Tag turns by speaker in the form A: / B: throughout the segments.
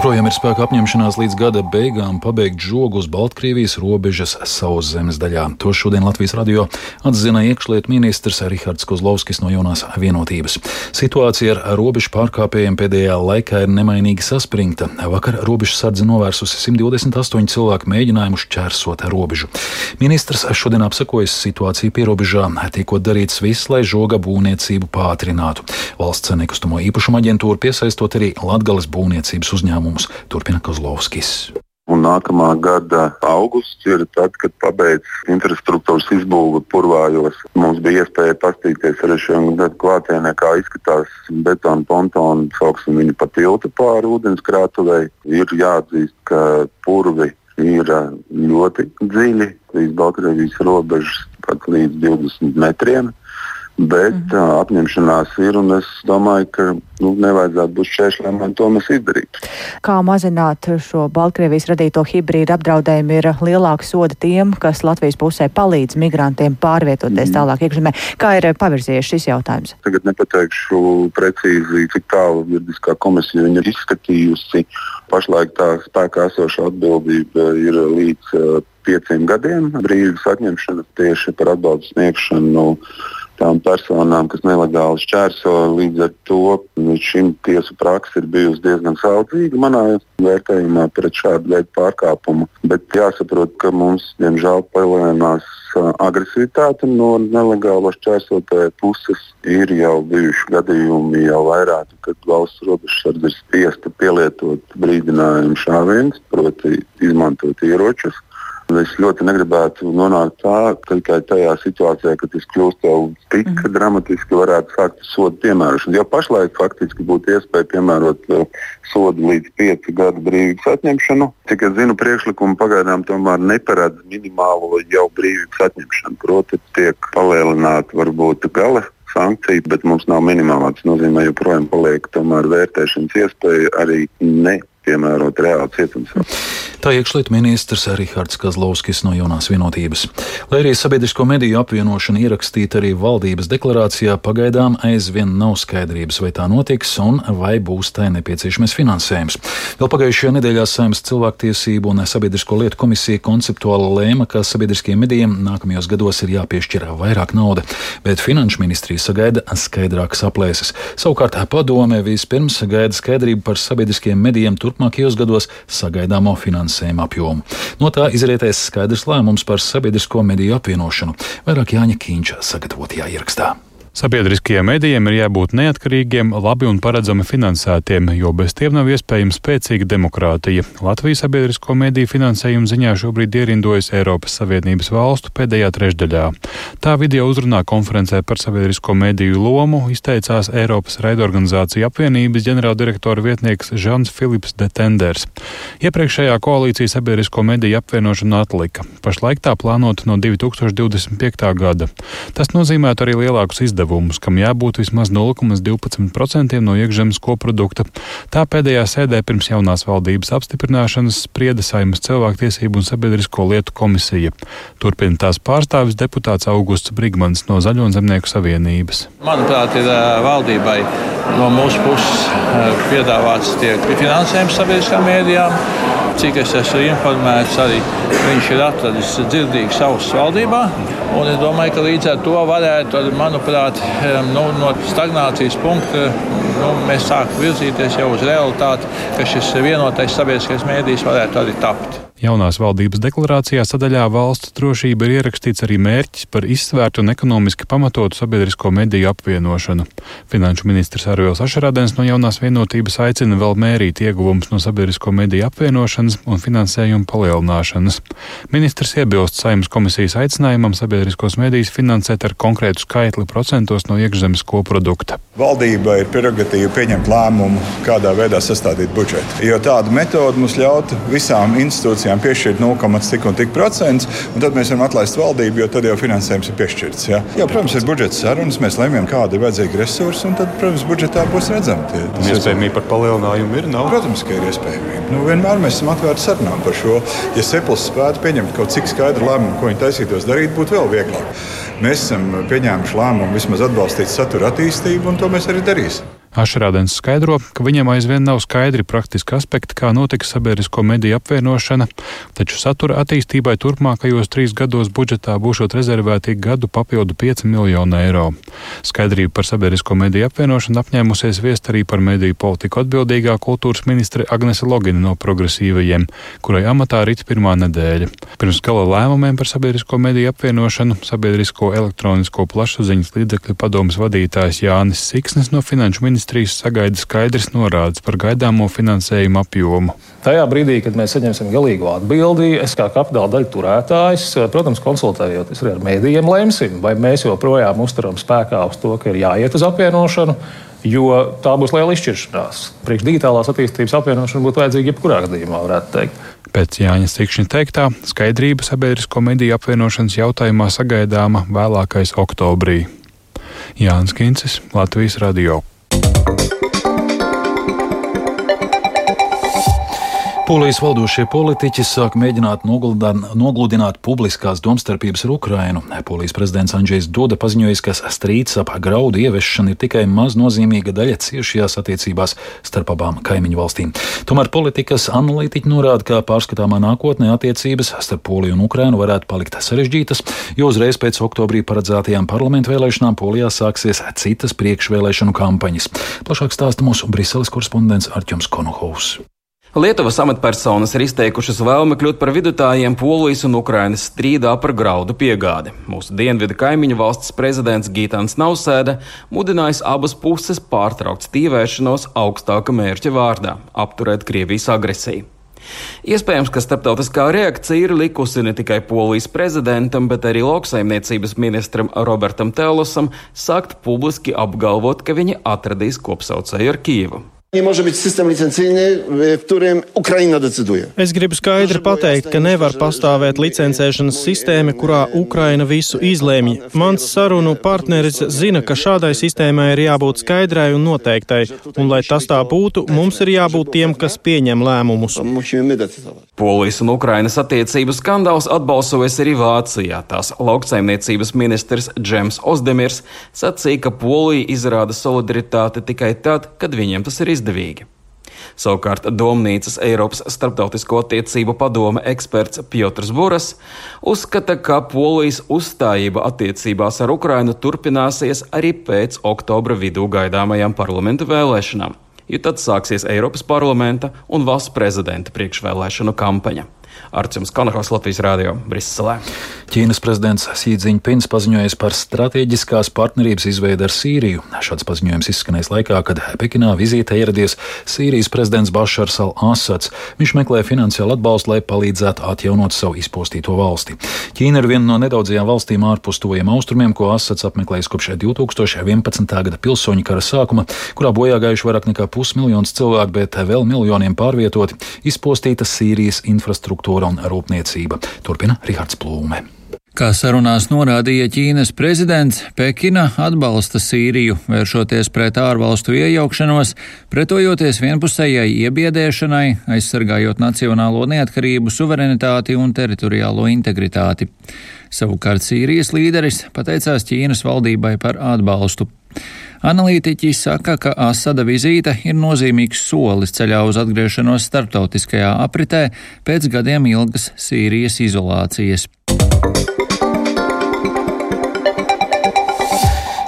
A: Joprojām ir spēka apņemšanās līdz gada beigām pabeigt žogu uz Baltkrievijas robežas sauszemes daļā. To šodien Latvijas radio atzina iekšlietu ministrs Rihards Kozlovskis no jaunās vienotības. Situācija ar robežu pārkāpējiem pēdējā laikā ir nemainīgi saspringta. Vakar robežas sardze novērsusi 128 cilvēku mēģinājumu šķērsot robežu. Ministrs šodien apsakojas situāciju pierobežā, tiekot darīts viss, lai žoga būvniecību pātrinātu. Valsts nekustamo īpašumu aģentūru piesaistot arī Latgales būvniecības uzņēmumu uzņēmumus, turpina Kozlovskis.
B: Un nākamā gada augusts ir tad, kad pabeigts infrastruktūras izbūve purvājos. Mums bija iespēja paskatīties arī šajā gada klātienē, kā izskatās betona pontona, sauksim viņu pa tiltu pāri ūdenskrātuvei. Ir jāatzīst, ka purvi ir ļoti dziļi līdz Baltkrievijas robežas, pat līdz 20 metriem. Bet mm -hmm. apņemšanās ir, un es domāju, ka nu, nevajadzētu būt šķēršļiem, lai to mēs izdarītu.
C: Kā mazināt šo Baltkrievijas radīto hibrīdu apdraudējumu, ir lielāka soda tiem, kas Latvijas pusē palīdz migrantiem pārvietoties mm. tālāk iekšzemē. Kā ir pavirzījies šis jautājums?
B: Tagad nepateikšu precīzi, cik tālu juridiskā komisija ir izskatījusi. Pašlaik tā spēkā esošā atbildība ir līdz uh, pieciem gadiem brīvības atņemšana tieši par atbalstu sniegšanu tām personām, kas nelegāli šķērso. Līdz ar to līdz šim tiesu praksa ir bijusi diezgan saudzīga manā vērtējumā pret šādu veidu pārkāpumu. Bet jāsaprot, ka mums diemžēl palielinās agresivitāte no nelegālo šķērsotāju puses. Ir jau bijuši gadījumi, jau vairāk, kad valsts robežsardze ir spiesta pielietot brīdinājumu šāvienus, proti, izmantot ieročus. Es ļoti negribētu nonākt tā, ka tikai tajā situācijā, kad tas kļūst jau tik mm. dramatiski, varētu sākt sodu piemērošanu. Jau pašlaik faktiski būtu iespēja piemērot uh, sodu līdz 5 gadu brīvības atņemšanu. Cik es zinu, priekšlikumi pagaidām tomēr neparedz minimālo jau brīvības atņemšanu. Proti, tiek palielināta varbūt gala sankcija, bet mums nav minimālā. Tas nozīmē, ka joprojām paliek vērtēšanas iespēja arī ne piemērot reāli cietumsodu.
A: Tā iekšlietu ministrs Rihards Kazlovskis no jaunās vienotības. Lai arī sabiedrisko mediju apvienošana ierakstīta arī valdības deklarācijā, pagaidām aizvien nav skaidrības, vai tā notiks un vai būs tai nepieciešamais finansējums. Vēl pagājušajā nedēļā Saimnes cilvēktiesību un sabiedrisko lietu komisija konceptuāli lēma, ka sabiedriskiem medijiem nākamajos gados ir jāpiešķir vairāk nauda, bet Finanšu ministrija sagaida skaidrākas aplēses. Savukārt padome vispirms gaida skaidrību par sabiedriskiem medijiem turpmākajos gados sagaidāmo finansējumu apjomu. No tā izrietēs skaidrs lēmums par sabiedrisko mediju apvienošanu, vairāk Jāņa Kīņša sagatavotajā ierakstā.
D: Sabiedriskajiem medijiem ir jābūt neatkarīgiem, labi un paredzami finansētiem, jo bez tiem nav iespējama spēcīga demokrātija. Latvijas sabiedrisko mediju finansējuma ziņā šobrīd ierindojas Eiropas Savienības valstu pēdējā trešdaļā. Tā video uzrunā konferencē par sabiedrisko mediju lomu izteicās Eiropas raidorganizāciju apvienības ģenerāldirektora vietnieks Žans Filips de Tenders. Iepriekšējā koalīcija sabiedrisko mediju apvienošanu atlika. Pašlaik tā plānota no 2025. gada. Tas nozīmētu arī lielākus izdevumus izdevumus, kam jābūt vismaz 0,12% no iekšzemes koprodukta. Tā pēdējā sēdē pirms jaunās valdības apstiprināšanas sprieda Saimas cilvēktiesību un sabiedrisko lietu komisija. Turpina tās pārstāvis deputāts Augusts Brigmans no Zaļo un Zemnieku savienības.
E: Manuprāt, ir valdībai no mūsu puses piedāvāts tiek finansējums sabiedriskām mēdījām. Cik es esmu informēts, arī viņš ir atradis dzirdīgu savus valdībā. Un es domāju, ka līdz ar to varētu, manuprāt, nu, no stagnācijas punkta nu, mēs sākam virzīties jau uz realitāti, ka šis vienotais sabiedriskais mēdījis varētu arī tapt.
D: Jaunās valdības deklarācijā sadaļā valsts drošība ir ierakstīts arī mērķis par izsvērtu un ekonomiski pamatotu sabiedrisko mediju apvienošanu. Finanšu ministrs Arvils Ašarādens no jaunās vienotības aicina vēl mērīt ieguvumus no sabiedrisko mediju apvienošanas un finansējuma palielināšanas. Ministrs iebilst saimnes komisijas aicinājumam sabiedriskos medijus finansēt ar konkrētu skaitli procentos no iekšzemes koprodukta.
F: Valdība ir prerogatīva pieņemt lēmumu, kādā veidā sastādīt budžetu. Jo tāda metode mums ļautu visām institūcijām institūcijām piešķirt 0,cik un tad mēs varam atlaist valdību, jo tad jau finansējums ir piešķirts. Ja? Jā, protams, ir budžeta sarunas, mēs lemjam, kāda ir vajadzīga resursa, un tad, protams, budžetā būs redzama.
D: Tie, iespējamība par palielinājumu ir. Nav.
F: Protams, ka ir iespējamība. Nu, vienmēr mēs esam atvērti sarunām par šo. Ja Seplis spētu pieņemt kaut cik skaidru lēmumu, ko viņi taisītos darīt, būtu vēl vieglāk. Mēs esam pieņēmuši lēmumu vismaz atbalstīt satura attīstību, un to mēs arī darīsim.
D: Ašrādens skaidro, ka viņam aizvien nav skaidri praktiski aspekti, kā notika sabiedrisko mediju apvienošana, taču satura attīstībai turpmākajos trīs gados budžetā būšot rezervēti gadu papildu 5 miljonu eiro. Skaidrību par sabiedrisko mediju apvienošanu apņēmusies viest arī par mediju politiku atbildīgā kultūras ministre Agnese Logina no progresīvajiem, kurai amatā rīt pirmā nedēļa. Pirms gala lēmumiem par sabiedrisko mediju apvienošanu sabiedrisko elektronisko plašsaziņas līdzekļu padomas vadītājs Jānis Siksnis no Finanšu ministrijas ministrijas sagaida skaidrs norādes par gaidāmo finansējumu apjomu.
G: Tajā brīdī, kad mēs saņemsim galīgo atbildi, es kā kapitāla daļu turētājs, protams, konsultējoties ar mēdījiem, lemsim, vai mēs joprojām uzturam spēkā uz to, ka ir jāiet uz apvienošanu. Jo tā būs liela izšķiršanās. Priekš digitālās attīstības apvienošana būtu vajadzīga jebkurā gadījumā, varētu teikt.
D: Pēc Jāņa Sikšņa teiktā, skaidrība sabiedrisko mediju apvienošanas jautājumā sagaidāma vēlākais oktobrī. Jānis Kincis, Latvijas Radio.
A: Polijas valdošie politiķi sāk mēģināt nogludināt publiskās domstarpības ar Ukrainu. Polijas prezidents Andrzejs Duda paziņojis, ka strīds ap graudu ieviešanu ir tikai maz nozīmīga daļa ciešajās attiecībās starp abām kaimiņu valstīm. Tomēr politikas analītiķi norāda, ka pārskatāmā nākotnē attiecības starp Poliju un Ukrainu varētu palikt sarežģītas, jo uzreiz pēc oktobrī paredzētajām parlamentu vēlēšanām Polijā sāksies citas priekšvēlēšanu kampaņas. Plašāk stāsta mūsu Briseles korespondents Arķums Konohovs.
H: Lietuvas amatpersonas ir izteikušas vēlmi kļūt par vidutājiem Polijas un Ukrainas strīdā par graudu piegādi. Mūsu dienvidu kaimiņu valsts prezidents Gītans Nausēda mudinājis abas puses pārtraukt stīvēšanos augstāka mērķa vārdā - apturēt Krievijas agresiju. Iespējams, ka starptautiskā reakcija ir likusi ne tikai polijas prezidentam, bet arī lauksaimniecības ministram Robertam Telosam sākt publiski apgalvot, ka viņi atradīs kopsaucēju ar Kīvu.
I: Nie może być system licencyjny, w którym Ukraina decyduje.
J: Es gribu skaidri pateikt, ka nevar pastāvēt licencēšanas sistēma, kurā Ukraina visu izlēmj. Mans sarunu partneris zina, ka šādai sistēmai ir jābūt skaidrai un noteiktai, un lai tas tā būtu, mums ir jābūt tiem, kas pieņem lēmumus.
H: Polijas un Ukrainas attiecību skandāls atbalsojas arī Vācijā. Tās lauksaimniecības ministrs Džems Ozdemirs sacīja, ka Polija izrāda solidaritāti tikai tad, kad viņiem tas ir izdevies izdevīgi. Savukārt Domnīcas Eiropas starptautisko attiecību padome eksperts Piotrs Buras uzskata, ka Polijas uzstājība attiecībās ar Ukrainu turpināsies arī pēc oktobra vidū gaidāmajām parlamentu vēlēšanām, jo tad sāksies Eiropas parlamenta un valsts prezidenta priekšvēlēšanu kampaņa. Arčuns Kanahaus Latvijas Rādio Briselē.
A: Ķīnas prezidents Sīdziņpins paziņojis par strateģiskās partnerības izveidi ar Sīriju. Šāds paziņojums izskanēs laikā, kad Pekinā vizīte ieradies Sīrijas prezidents Bašars al-Asads. Viņš meklē finansiālu atbalstu, lai palīdzētu atjaunot savu izpostīto valsti. Ķīna ir viena no nedaudzajām valstīm ārpus tojiem austrumiem, ko Asads apmeklējis kopš 2011. gada pilsoņu kara sākuma, kurā bojā gājuši vairāk nekā pusmiljons cilvēku, bet vēl miljoniem pārvietoti, izpostīta Sīrijas infrastruktūra un rūpniecība. Turpina Rihards Plūme.
K: Kā sarunās norādīja Ķīnas prezidents, Pekina atbalsta Sīriju, vēršoties pret ārvalstu iejaukšanos, pretojoties vienpusējai iebiedēšanai, aizsargājot nacionālo neatkarību, suverenitāti un teritoriālo integritāti. Savukārt Sīrijas līderis pateicās Ķīnas valdībai par atbalstu. Analītiķi saka, ka Asada vizīte ir nozīmīgs solis ceļā uz atgriešanos starptautiskajā apritē pēc gadiem ilgas Sīrijas izolācijas.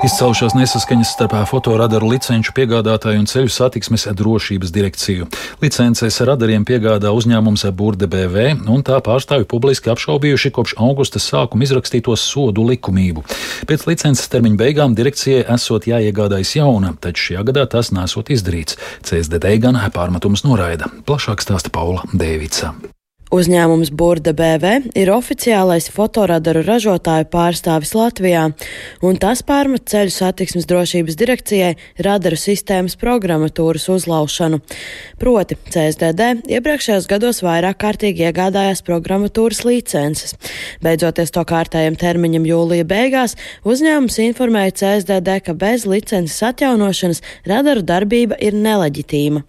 A: Izcelšās nesaskaņas starp fotoradaru licenču piegādātāju un ceļu satiksmes drošības direkciju. Licences radariem piegādā uzņēmums Burde BV, un tā pārstāvi publiski apšaubījuši kopš augusta sākuma izrakstīto sodu likumību. Pēc licences termiņa beigām direkcijai esot jāiegādājas jauna, taču šajā gadā tas nesot izdarīts. CSDD gan pārmetums noraida. Plašāk stāsta Paula Dēvica.
L: Uzņēmums Burda BV ir oficiālais fotoradaru ražotāju pārstāvis Latvijā, un tas pārmet ceļu satiksmes drošības direkcijai radaru sistēmas programmatūras uzlaušanu. Proti, CSDD iepriekšējos gados vairāk kārtīgi iegādājās programmatūras licences. Beidzoties to kārtējiem termiņam jūlija beigās, uzņēmums informēja CSDD, ka bez licences atjaunošanas radaru darbība ir neleģitīma.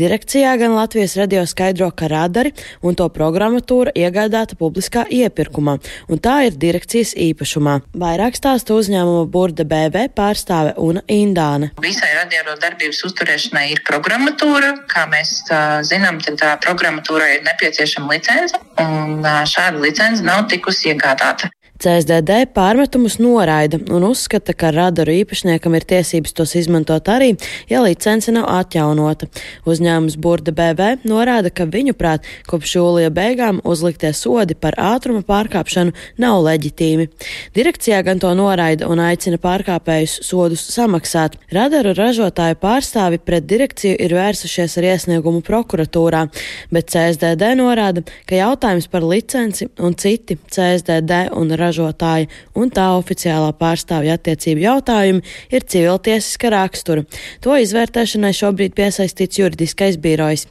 L: Direkcijā gan Latvijas radio skaidro, ka radari un to programmatūra iegādāta publiskā iepirkumā, un tā ir direkcijas īpašumā. Vairāk stāsta uzņēmuma Burda BV pārstāve Una Indāne.
M: Visai radio darbības uzturēšanai ir programmatūra. Kā mēs uh, zinām, tad uh, programmatūrai ir nepieciešama licence, un uh, šāda licence nav tikusi iegādāta.
L: CSDD pārmetumus noraida un uzskata, ka radaru īpašniekam ir tiesības tos izmantot arī, ja licence nav atjaunota. Uzņēmums Burda BV norāda, ka viņuprāt, kopš jūlija beigām uzliktie sodi par ātruma pārkāpšanu nav leģitīmi. Direkcijā gan to noraida un aicina pārkāpējus sodus samaksāt. Radaru ražotāju pārstāvi pret direkciju ir vērsušies ar iesniegumu prokuratūrā, bet CSDD norāda, ka jautājums par licenci un citi CSDD un ražotāju ražotāja un tā oficiālā pārstāvja attiecību jautājumi ir civiltiesiska rakstura. To izvērtēšanai šobrīd piesaistīts juridiskais birojs.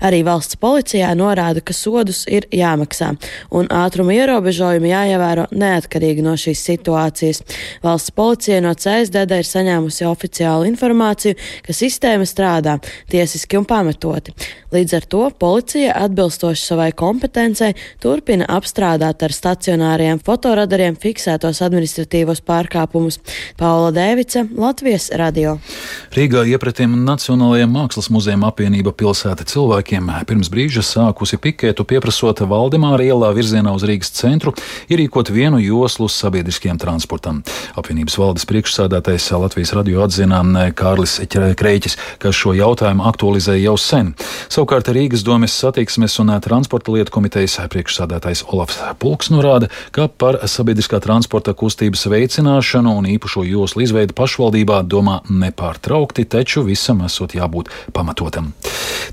L: Arī valsts policijā norāda, ka sodus ir jāmaksā, un ātruma ierobežojumi jāievēro neatkarīgi no šīs situācijas. Valsts policija no CSDD ir saņēmusi oficiālu informāciju, ka sistēma strādā tiesiski un pamatoti. Līdz ar to policija atbilstoši savai kompetencei turpina apstrādāt ar stacionāriem fotoradariem fiksētos administratīvos pārkāpumus. Paula Dēvica, Latvijas radio.
A: Rīgā iepratiem Nacionālajiem mākslas muzejiem apvienība pilsēta cilvēkiem pirms brīža sākusi pikētu pieprasot Valdemāra ielā virzienā uz Rīgas centru ierīkot vienu joslu sabiedriskiem transportam. Apvienības valdes priekšsādātais Latvijas radio atzinā Kārlis Kreiķis, ka šo jautājumu aktualizēja jau sen. Savukārt Rīgas domes satiksmes un transporta lietu komitejas priekšsādātais Olafs Pulks norāda, ka par sabiedriskā transporta kustības veicināšanu un īpašo joslu izveidu pašvaldībā domā nepārtraukti, taču visam esot jābūt pamatotam.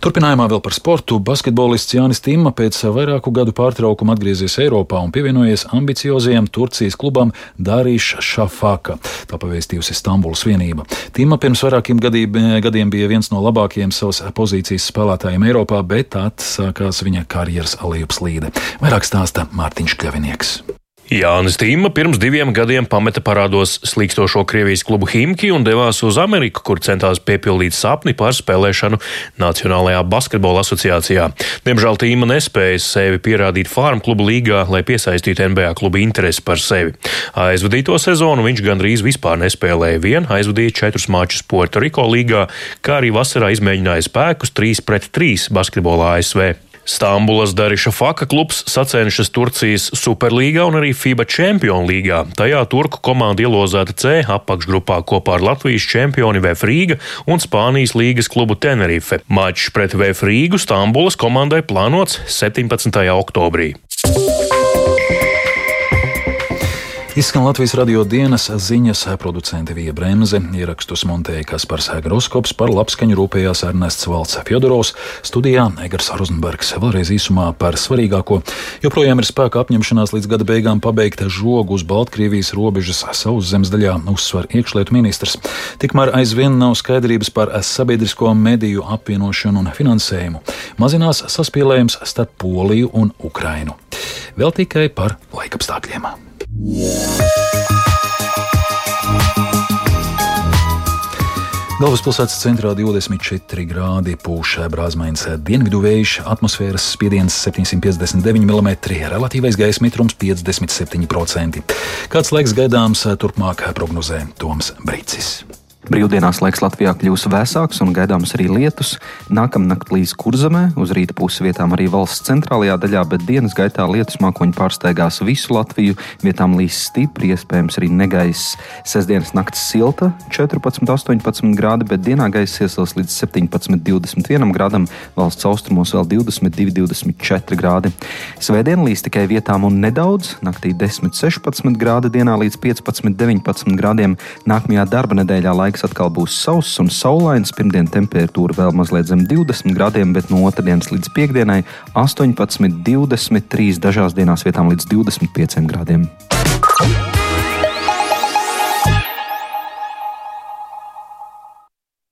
A: Turpinājumā vēl par sportu. Basketbolists Jānis Tīma pēc vairāku gadu pārtraukuma atgriezies Eiropā un pievienojies ambiciozajam Turcijas klubam Dārīša Šafaka. Tā pavēstījusi Stambulas vienība. Tīma pirms vairākiem gadiem bija viens no labākajiem savas pozīcijas spēlētājiem Eiropā, bet atsākās viņa karjeras lejupslīde. Vairāk stāsta Mārtiņš Kļavinieks.
N: Jānis Tīma pirms diviem gadiem pameta parādos slīkstošo Krievijas klubu Himki un devās uz Ameriku, kur centās piepildīt sapni par spēlēšanu Nacionālajā basketbola asociācijā. Diemžēl Tīma nespēja sevi pierādīt Farm klubu līgā, lai piesaistītu NBA klubu interesi par sevi. Aizvadīto sezonu viņš gandrīz vispār nespēlēja vien, aizvadīja četrus mačus Puerto Rico līgā, kā arī vasarā izmēģināja spēkus 3 pret 3 basketbolā ASV. Stambulas Dariša Faka klubs sacenšas Turcijas Superlīgā un arī FIBA Čempionu līgā. Tajā turku komanda ielozēta C apakšgrupā kopā ar Latvijas čempioni VF Rīga un Spānijas līgas klubu Tenerife. Mačs pret VF Rīgu Stambulas komandai plānots 17. oktobrī.
A: Izskan Latvijas radio dienas ziņas producente Vija Bremse, ierakstus montēja Kaspars Groskops, par labskaņu rūpējās Ernests Valts Fjodorovs, studijā Egars Rozenbergs. Vēlreiz īsumā par svarīgāko. Joprojām ir spēka apņemšanās līdz gada beigām pabeigt žogu uz Baltkrievijas robežas sauszemes daļā, uzsver iekšlietu ministrs. Tikmēr aizvien nav skaidrības par sabiedrisko mediju apvienošanu un finansējumu. Mazinās saspīlējums starp Poliju un Ukrainu. Vēl tikai par laikapstākļiem. Galvaspilsētas centrā 24 grādi pūš brāzmains dienvidu vējš, atmosfēras spiediens 759 mm, relatīvais gaisa mitrums 57%. Kāds laiks gaidāms turpmāk prognozē Toms Brīcis.
O: Brīvdienās laiks Latvijā kļūs vēsāks un gaidāms arī lietus. Nākamnakt līdz kurzemē, uz rīta puses vietām arī valsts centrālajā daļā, bet dienas gaitā lietus mākoņi pārsteigās visu Latviju. Vietām līs stipri, iespējams arī negaiss. Sesdienas naktis silta, 14, 18 grādi, bet dienā gaiss iesils līdz 17, 21 grādam, valsts austrumos vēl 22, 24 grādi. Svētdien līs tikai vietām un nedaudz, naktī 10, 16 grādi, dienā līdz 15, 19 grādiem. Nākamajā darba nedēļā laiks laiks atkal būs sauss un saulains. Pirmdien temperatūra vēl mazliet zem 20 grādiem, bet no otrdienas līdz piekdienai 18, 23, dažās dienās vietām līdz 25 grādiem.